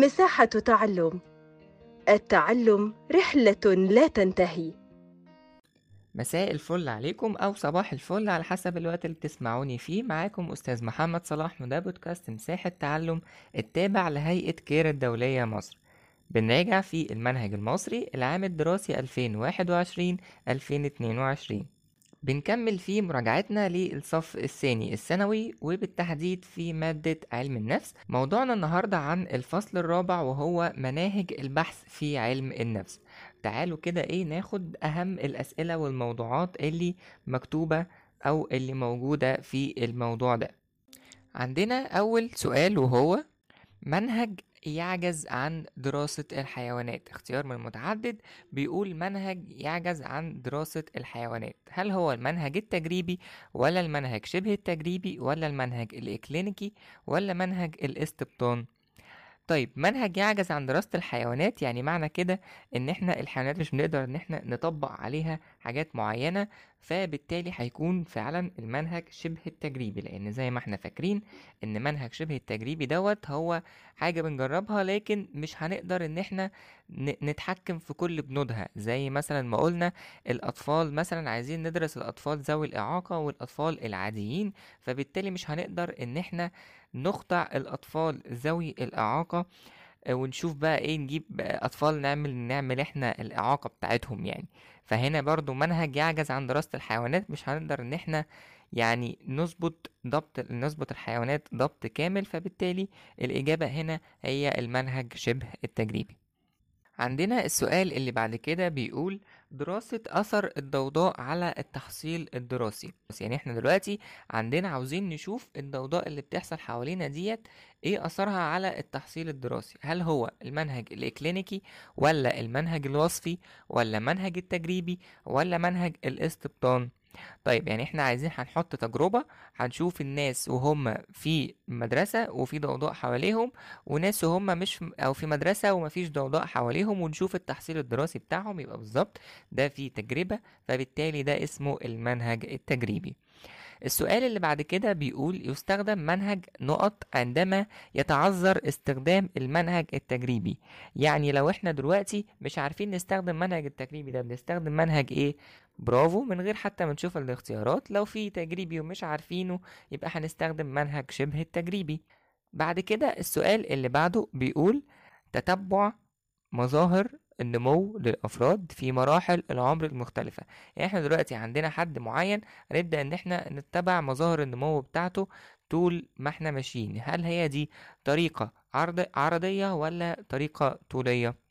مساحة تعلم. التعلم رحلة لا تنتهي. مساء الفل عليكم أو صباح الفل على حسب الوقت اللي بتسمعوني فيه. معاكم أستاذ محمد صلاح وده بودكاست مساحة تعلم التابع لهيئة كير الدولية مصر. بنراجع في المنهج المصري العام الدراسي 2021-2022 بنكمل فيه مراجعتنا للصف الثاني الثانوي وبالتحديد في مادة علم النفس. موضوعنا النهاردة عن الفصل الرابع وهو مناهج البحث في علم النفس. تعالوا كده إيه ناخد أهم الأسئلة والموضوعات اللي مكتوبة أو اللي موجودة في الموضوع ده. عندنا أول سؤال وهو منهج يعجز عن دراسة الحيوانات. اختيار من متعدد بيقول منهج يعجز عن دراسة الحيوانات. هل هو المنهج التجريبي ولا المنهج شبه التجريبي ولا المنهج الإكلينيكي ولا منهج الإستبطان؟ طيب منهج يعجز عن دراسة الحيوانات يعني معنى كده إن إحنا الحيوانات مش بنقدر إن إحنا نطبق عليها حاجات معينة فبالتالي هيكون فعلا المنهج شبه التجريبي لأن زي ما إحنا فاكرين إن منهج شبه التجريبي دوت هو حاجة بنجربها لكن مش هنقدر إن إحنا نتحكم في كل بنودها. زي مثلا ما قلنا الأطفال مثلا عايزين ندرس الأطفال ذوي الإعاقة والأطفال العاديين فبالتالي مش هنقدر إن إحنا نخضع الأطفال ذوي الإعاقة ونشوف بقى إيه نجيب أطفال نعمل نعمل إحنا الإعاقة بتاعتهم يعني. فهنا برضو منهج يعجز عن دراسة الحيوانات مش هنقدر إن إحنا يعني نظبط ضبط نظبط الحيوانات ضبط كامل فبالتالي الإجابة هنا هي المنهج شبه التجريبي. عندنا السؤال اللي بعد كده بيقول دراسة أثر الضوضاء على التحصيل الدراسي. بس يعني إحنا دلوقتي عندنا عاوزين نشوف الضوضاء اللي بتحصل حوالينا ديت إيه أثرها على التحصيل الدراسي. هل هو المنهج الإكلينيكي ولا المنهج الوصفي ولا منهج التجريبي ولا منهج الإستبطان؟ طيب يعني إحنا عايزين هنحط تجربة هنشوف الناس وهم في مدرسة وفي ضوضاء حواليهم وناس وهم مش أو في مدرسة ومفيش ضوضاء حواليهم ونشوف التحصيل الدراسي بتاعهم يبقى بالظبط ده في تجربة فبالتالي ده اسمه المنهج التجريبي. السؤال اللي بعد كده بيقول يستخدم منهج نقط عندما يتعذر استخدام المنهج التجريبي. يعني لو إحنا دلوقتي مش عارفين نستخدم منهج التجريبي ده بنستخدم منهج إيه؟ برافو من غير حتى ما نشوف الاختيارات. لو في تجريبي ومش عارفينه يبقى هنستخدم منهج شبه التجريبي. بعد كده السؤال اللي بعده بيقول تتبع مظاهر النمو للأفراد في مراحل العمر المختلفة. يعني إحنا دلوقتي عندنا حد معين هنبدأ إن إحنا نتبع مظاهر النمو بتاعته طول ما إحنا ماشيين. هل هي دي طريقة عرض عرضية ولا طريقة طولية؟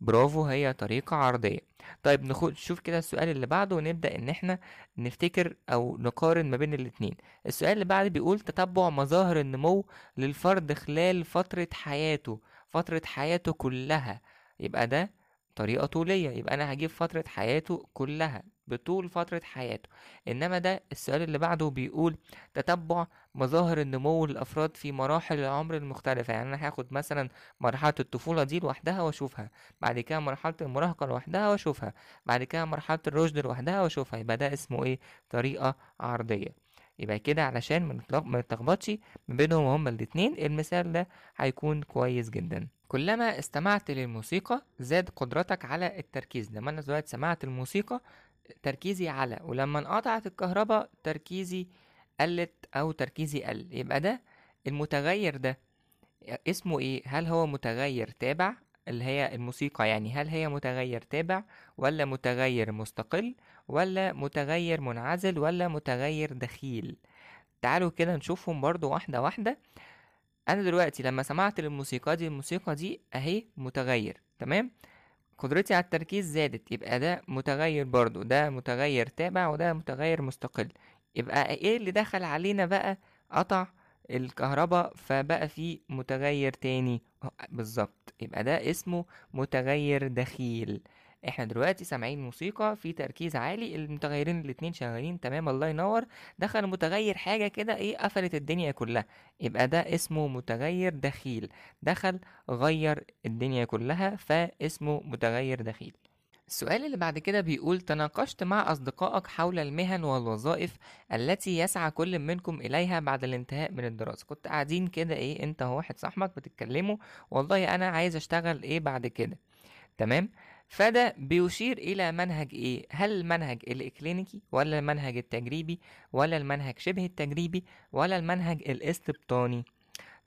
برافو هي طريقة عرضية. طيب نخد نشوف كده السؤال اللي بعده ونبدأ إن إحنا نفتكر أو نقارن ما بين الاتنين. السؤال اللي بعده بيقول تتبع مظاهر النمو للفرد خلال فترة حياته فترة حياته كلها. يبقى ده طريقة طولية يبقى أنا هجيب فترة حياته كلها بطول فترة حياته. إنما ده السؤال اللي بعده بيقول تتبع مظاهر النمو للأفراد في مراحل العمر المختلفة. يعني أنا هاخد مثلا مرحلة الطفولة دي لوحدها وأشوفها بعد كده مرحلة المراهقة لوحدها وأشوفها بعد كده مرحلة الرشد لوحدها وأشوفها. يبقى ده اسمه إيه؟ طريقة عرضية. يبقى كده علشان ما نتلخبطش ما بينهم هما الاتنين المثال ده هيكون كويس جدا. كلما استمعت للموسيقى زاد قدرتك على التركيز. لما أنا دلوقتي سمعت الموسيقى تركيزي على ولما انقطعت الكهرباء تركيزي قلت أو تركيزي قل. يبقى ده المتغير ده. اسمه إيه؟ هل هو متغير تابع؟ اللي هي الموسيقى يعني. هل هي متغير تابع ولا متغير مستقل ولا متغير منعزل ولا متغير دخيل؟ تعالوا كده نشوفهم برضو واحدة واحدة. أنا دلوقتي لما سمعت الموسيقى دي الموسيقى دي أهي متغير تمام؟ قدرتي على التركيز زادت يبقى ده متغير برضو ده متغير تابع وده متغير مستقل. يبقى إيه اللي دخل علينا بقى؟ قطع الكهرباء فبقى في متغير تاني. بالظبط يبقى ده اسمه متغير دخيل. إحنا دلوقتي سامعين موسيقى في تركيز عالي المتغيرين الاتنين شغالين تمام الله ينور. دخل متغير حاجة كده إيه قفلت الدنيا كلها. يبقى ده اسمه متغير دخيل. دخل غير الدنيا كلها فاسمه متغير دخيل. السؤال اللي بعد كده بيقول تناقشت مع أصدقائك حول المهن والوظائف التي يسعى كل منكم إليها بعد الانتهاء من الدراسة. كنت قاعدين كده إيه أنت وواحد صاحبك بتتكلموا والله أنا عايز أشتغل إيه بعد كده؟ تمام. فده بيشير إلى منهج إيه؟ هل المنهج الإكلينيكي ولا المنهج التجريبي ولا المنهج شبه التجريبي ولا المنهج الاستبطاني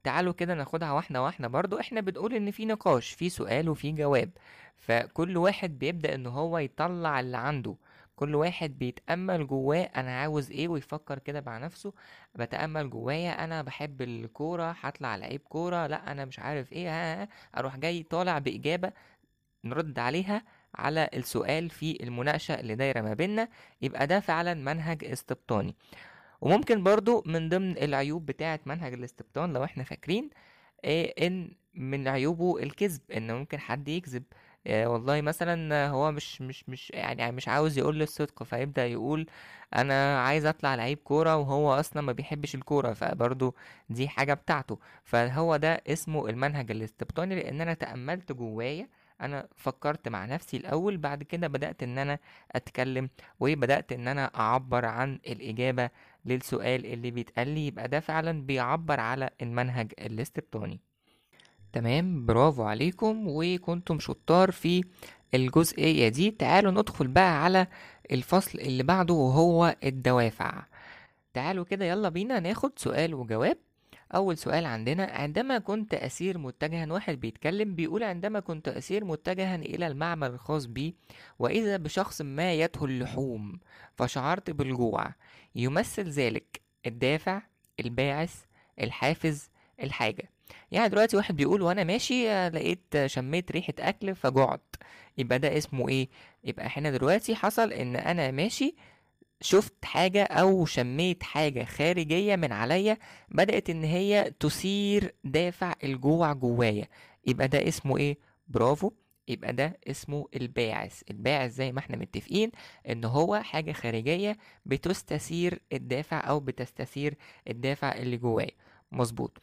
تعالوا كده ناخدها واحدة واحدة. برضو إحنا بنقول إن في نقاش في سؤال وفي جواب. فكل واحد بيبدأ إن هو يطلع اللي عنده. كل واحد بيتأمل جواه أنا عاوز إيه ويفكر كده مع نفسه. بتأمل جوايا أنا بحب الكورة هطلع لعيب كورة لأ أنا مش عارف إيه ها ها أروح جاي طالع بإجابة. نرد عليها على السؤال في المناقشة اللي دايرة ما بيننا يبقى ده فعلا منهج استبطاني. وممكن برضو من ضمن العيوب بتاعة منهج الاستبطان لو إحنا فاكرين إيه إن من عيوبه الكذب إن ممكن حد يكذب. إيه والله مثلا هو مش مش مش يعني مش عاوز يقول الصدق فيبدأ يقول أنا عايز أطلع لعيب كورة وهو أصلا ما بيحبش الكورة فبرضو دي حاجة بتاعته. فهو ده اسمه المنهج الاستبطاني لأن أنا تأملت جوايا أنا فكرت مع نفسي الأول بعد كده بدأت إن أنا أتكلم وبدأت إن أنا أعبر عن الإجابة للسؤال اللي بيتقال لي. يبقى ده فعلا بيعبر على المنهج الاستبطاني. تمام؟ برافو عليكم. وكنتم شطار في الجزئية دي. تعالوا ندخل بقى على الفصل اللي بعده وهو الدوافع. تعالوا كده يلا بينا ناخد سؤال وجواب. أول سؤال عندنا عندما كنت أسير متجها واحد بيتكلم بيقول عندما كنت أسير متجها إلى المعمل الخاص بي وإذا بشخص ما يدهو اللحوم فشعرت بالجوع. يمثل ذلك الدافع الباعث الحافز الحاجة. يعني دلوقتي واحد بيقول وأنا ماشي آه، لقيت شميت ريحة أكل فجعت. يبقى ده اسمه إيه؟ يبقى هنا دلوقتي حصل إن أنا ماشي شفت حاجة أو شميت حاجة خارجية من عليا بدأت إن هي تثير دافع الجوع جوايا. يبقى ده اسمه إيه؟ برافو. يبقى ده اسمه الباعث. الباعث زي ما إحنا متفقين إن هو حاجة خارجية بتستثير الدافع أو بتستثير الدافع اللي جوايا. مظبوط.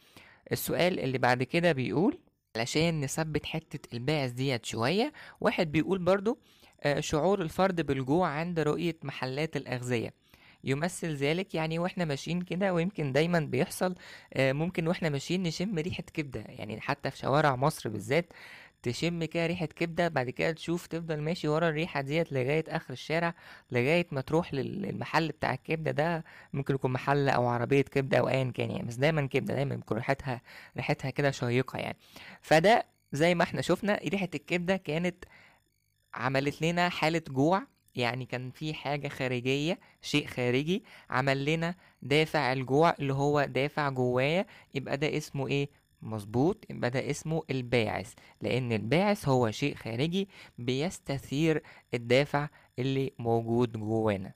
السؤال اللي بعد كده بيقول علشان نثبت حتة الباعث ديت شوية واحد بيقول برضو شعور الفرد بالجوع عند رؤية محلات الأغذية. يمثل ذلك يعني وإحنا ماشيين كده ويمكن دايما بيحصل آه، ممكن وإحنا ماشيين نشم ريحة كبدة. يعني حتى في شوارع مصر بالذات تشم كده ريحة كبدة بعد كده تشوف تفضل ماشي ورا الريحة ديت لغاية آخر الشارع لغاية ما تروح لل- للمحل بتاع الكبدة ده. ممكن يكون محل أو عربية كبدة أو أيا كان يعني بس دايما كبدة دايما بتكون ريحتها ريحتها كده شيقة يعني. فده زي ما إحنا شفنا ريحة الكبدة كانت عملت لنا حالة جوع يعني كان في حاجة خارجية شيء خارجي عمل لنا دافع الجوع اللي هو دافع جوايا يبقى ده اسمه إيه؟ مظبوط يبقى ده اسمه الباعث لأن الباعث هو شيء خارجي بيستثير الدافع اللي موجود جوانا.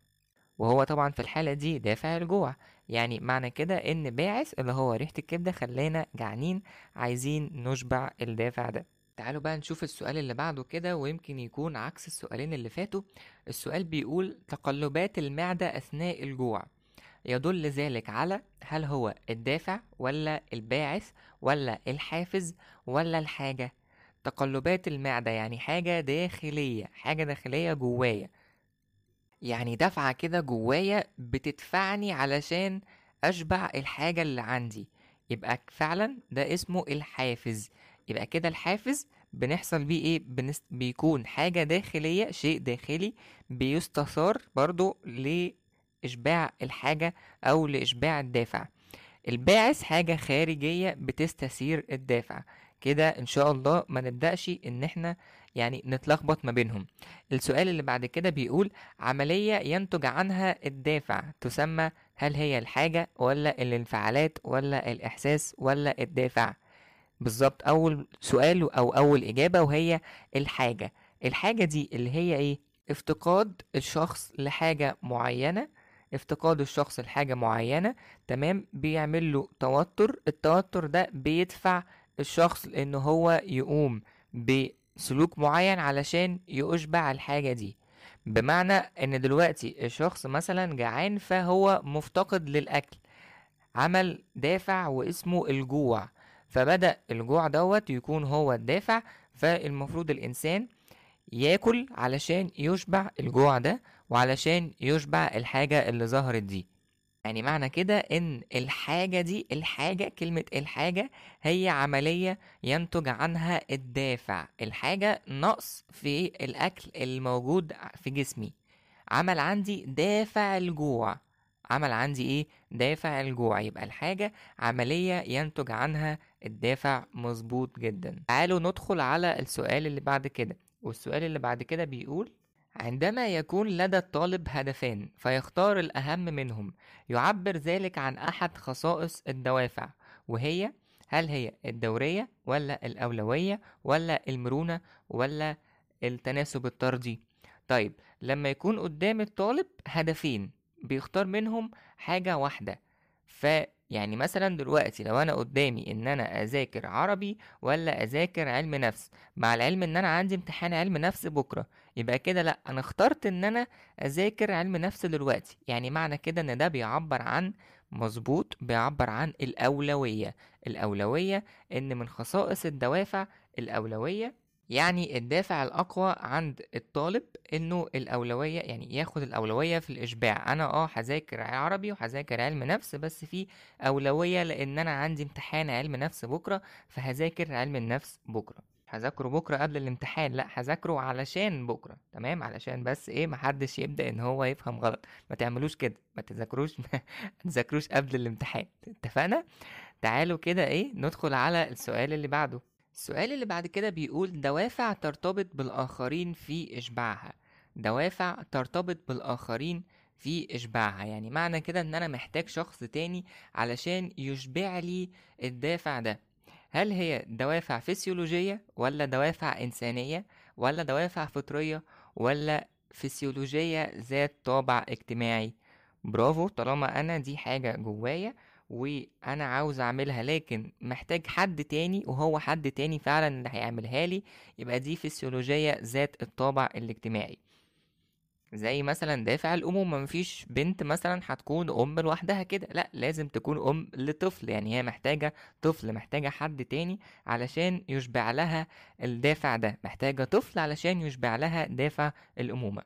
وهو طبعا في الحالة دي دافع الجوع يعني معنى كده إن باعث اللي هو ريحة الكبدة خلانا جعانين عايزين نشبع الدافع ده. تعالوا بقى نشوف السؤال اللي بعده كده ويمكن يكون عكس السؤالين اللي فاتوا. السؤال بيقول تقلبات المعدة أثناء الجوع يدل ذلك على هل هو الدافع ولا الباعث ولا الحافز ولا الحاجة. تقلبات المعدة يعني حاجة داخلية حاجة داخلية جوايا. يعني دفعة كده جوايا بتدفعني علشان أشبع الحاجة اللي عندي. يبقى فعلا ده اسمه الحافز. يبقى كده الحافز بنحصل بيه إيه؟ بنس... بيكون حاجة داخلية شيء داخلي بيستثار برضو لإشباع الحاجة أو لإشباع الدافع. الباعث حاجة خارجية بتستثير الدافع. كده إن شاء الله ما نبدأش إن إحنا يعني نتلخبط ما بينهم. السؤال اللي بعد كده بيقول عملية ينتج عنها الدافع تسمى هل هي الحاجة ولا الانفعالات ولا الإحساس ولا الدافع؟ بالظبط. أول سؤال أو أول إجابة وهي الحاجة. الحاجة دي اللي هي إيه؟ افتقاد الشخص لحاجة معينة. افتقاد الشخص لحاجة معينة. تمام؟ بيعمل له توتر. التوتر ده بيدفع الشخص لأنه هو يقوم بسلوك معين علشان يشبع الحاجة دي. بمعنى إن دلوقتي الشخص مثلا جعان فهو مفتقد للأكل. عمل دافع واسمه الجوع. فبدأ الجوع دوت يكون هو الدافع فالمفروض الإنسان ياكل علشان يشبع الجوع ده وعلشان يشبع الحاجة اللي ظهرت دي. يعني معنى كده إن الحاجة دي الحاجة كلمة الحاجة هي عملية ينتج عنها الدافع. الحاجة نقص في الأكل الموجود في جسمي. عمل عندي دافع الجوع. عمل عندي إيه؟ دافع الجوع. يبقى الحاجة عملية ينتج عنها الدافع مظبوط جدا. تعالوا ندخل على السؤال اللي بعد كده. والسؤال اللي بعد كده بيقول عندما يكون لدى الطالب هدفان فيختار الأهم منهم يعبر ذلك عن أحد خصائص الدوافع وهي هل هي الدورية ولا الأولوية ولا المرونة ولا التناسب الطردي؟ طيب لما يكون قدام الطالب هدفين بيختار منهم حاجة واحدة يعني مثلا دلوقتي لو أنا قدامي إن أنا أذاكر عربي ولا أذاكر علم نفس مع العلم إن أنا عندي امتحان علم نفس بكرة يبقى كده لأ أنا اخترت إن أنا أذاكر علم نفس دلوقتي. يعني معنى كده إن ده بيعبر عن مظبوط بيعبر عن الأولوية. الأولوية إن من خصائص الدوافع الأولوية يعني الدافع الأقوى عند الطالب إنه الأولوية يعني ياخد الأولوية في الإشباع. أنا أه هذاكر عربي وهذاكر علم نفس بس في أولوية لأن أنا عندي امتحان علم نفس بكرة فهذاكر علم النفس بكرة. هذاكره بكرة قبل الامتحان لأ هذاكره علشان بكرة. تمام؟ علشان بس إيه محدش يبدأ إن هو يفهم غلط. ما تعملوش كده. ما تذاكروش ما تذاكروش قبل الامتحان. اتفقنا؟ تعالوا كده إيه ندخل على السؤال اللي بعده. السؤال اللي بعد كده بيقول دوافع ترتبط بالآخرين في إشباعها. دوافع ترتبط بالآخرين في إشباعها. يعني معنى كده إن أنا محتاج شخص تاني علشان يشبع لي الدافع ده. هل هي دوافع فسيولوجية ولا دوافع إنسانية ولا دوافع فطرية ولا فسيولوجية ذات طابع اجتماعي؟ برافو طالما أنا دي حاجة جوايا وأنا عاوز أعملها لكن محتاج حد تاني وهو حد تاني فعلا اللي هيعملها لي يبقى دي فسيولوجية ذات الطابع الاجتماعي. زي مثلا دافع الأمومة مفيش بنت مثلا هتكون أم لوحدها كده لأ لازم تكون أم لطفل يعني هي محتاجة طفل محتاجة حد تاني علشان يشبع لها الدافع ده محتاجة طفل علشان يشبع لها دافع الأمومة.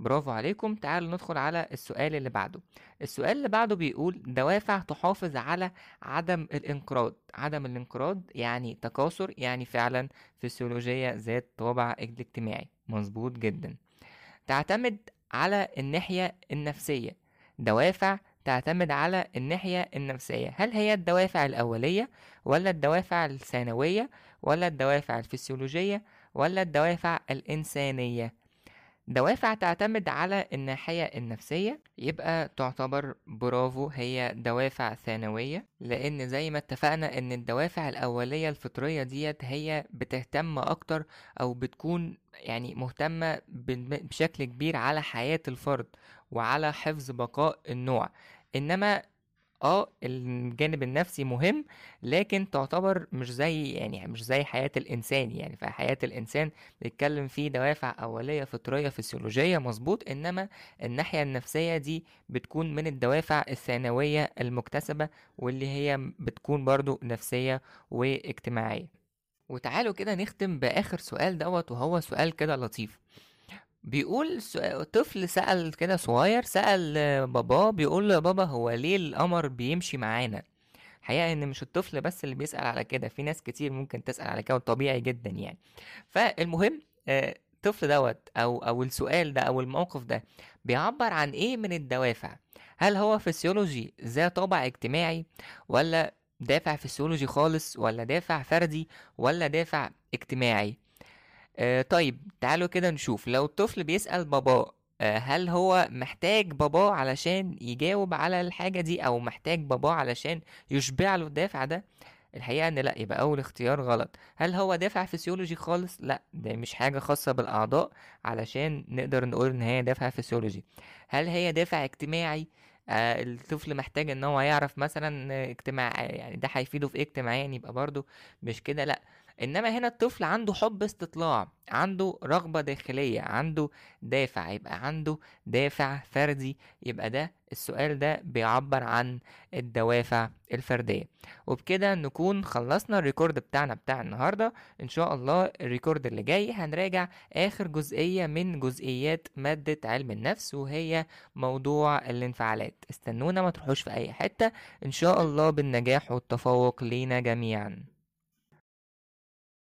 برافو عليكم. تعالوا ندخل على السؤال اللي بعده. السؤال اللي بعده بيقول دوافع تحافظ على عدم الانقراض. عدم الانقراض يعني تكاثر يعني فعلا فسيولوجية ذات طابع اجتماعي. مظبوط جدا. تعتمد على الناحية النفسية. دوافع تعتمد على الناحية النفسية. هل هي الدوافع الأولية ولا الدوافع الثانوية ولا الدوافع الفسيولوجية ولا الدوافع الإنسانية؟ دوافع تعتمد على الناحية النفسية يبقى تعتبر برافو هي دوافع ثانوية لأن زي ما اتفقنا إن الدوافع الأولية الفطرية ديت هي بتهتم أكتر أو بتكون يعني مهتمة بشكل كبير على حياة الفرد وعلى حفظ بقاء النوع. إنما آه الجانب النفسي مهم لكن تعتبر مش زي يعني مش زي حياة الإنسان يعني في حياة الإنسان بيتكلم فيه دوافع أولية فطرية فسيولوجية مظبوط إنما الناحية النفسية دي بتكون من الدوافع الثانوية المكتسبة واللي هي بتكون برضو نفسية واجتماعية. وتعالوا كده نختم بآخر سؤال دوت وهو سؤال كده لطيف. بيقول طفل سأل كده صغير سأل باباه بيقول له يا بابا هو ليه القمر بيمشي معانا؟ الحقيقة إن مش الطفل بس اللي بيسأل على كده في ناس كتير ممكن تسأل على كده طبيعي جدا يعني. فالمهم الطفل دوت أو أو السؤال ده أو الموقف ده بيعبر عن إيه من الدوافع؟ هل هو فسيولوجي ذات طابع اجتماعي ولا دافع فسيولوجي خالص ولا دافع فردي ولا دافع اجتماعي؟ آه طيب تعالوا كده نشوف. لو الطفل بيسأل باباه آه هل هو محتاج باباه علشان يجاوب على الحاجة دي أو محتاج باباه علشان يشبع له الدافع ده؟ الحقيقة إن لأ يبقى أول اختيار غلط. هل هو دافع فسيولوجي خالص؟ لأ ده مش حاجة خاصة بالأعضاء علشان نقدر نقول إن هي دافع فسيولوجي. هل هي دافع اجتماعي؟ آه الطفل محتاج إن هو يعرف مثلا اجتماع يعني ده هيفيده في إيه اجتماعيا؟ يبقى برضو مش كده لأ. إنما هنا الطفل عنده حب استطلاع عنده رغبة داخلية عنده دافع يبقى عنده دافع فردي يبقى ده السؤال ده بيعبر عن الدوافع الفردية. وبكده نكون خلصنا ال record بتاعنا بتاع النهاردة. إن شاء الله ال record اللي جاي هنراجع آخر جزئية من جزئيات مادة علم النفس وهي موضوع الانفعالات. استنونا ما تروحوش في أي حتة. إن شاء الله بالنجاح والتفوق لينا جميعا.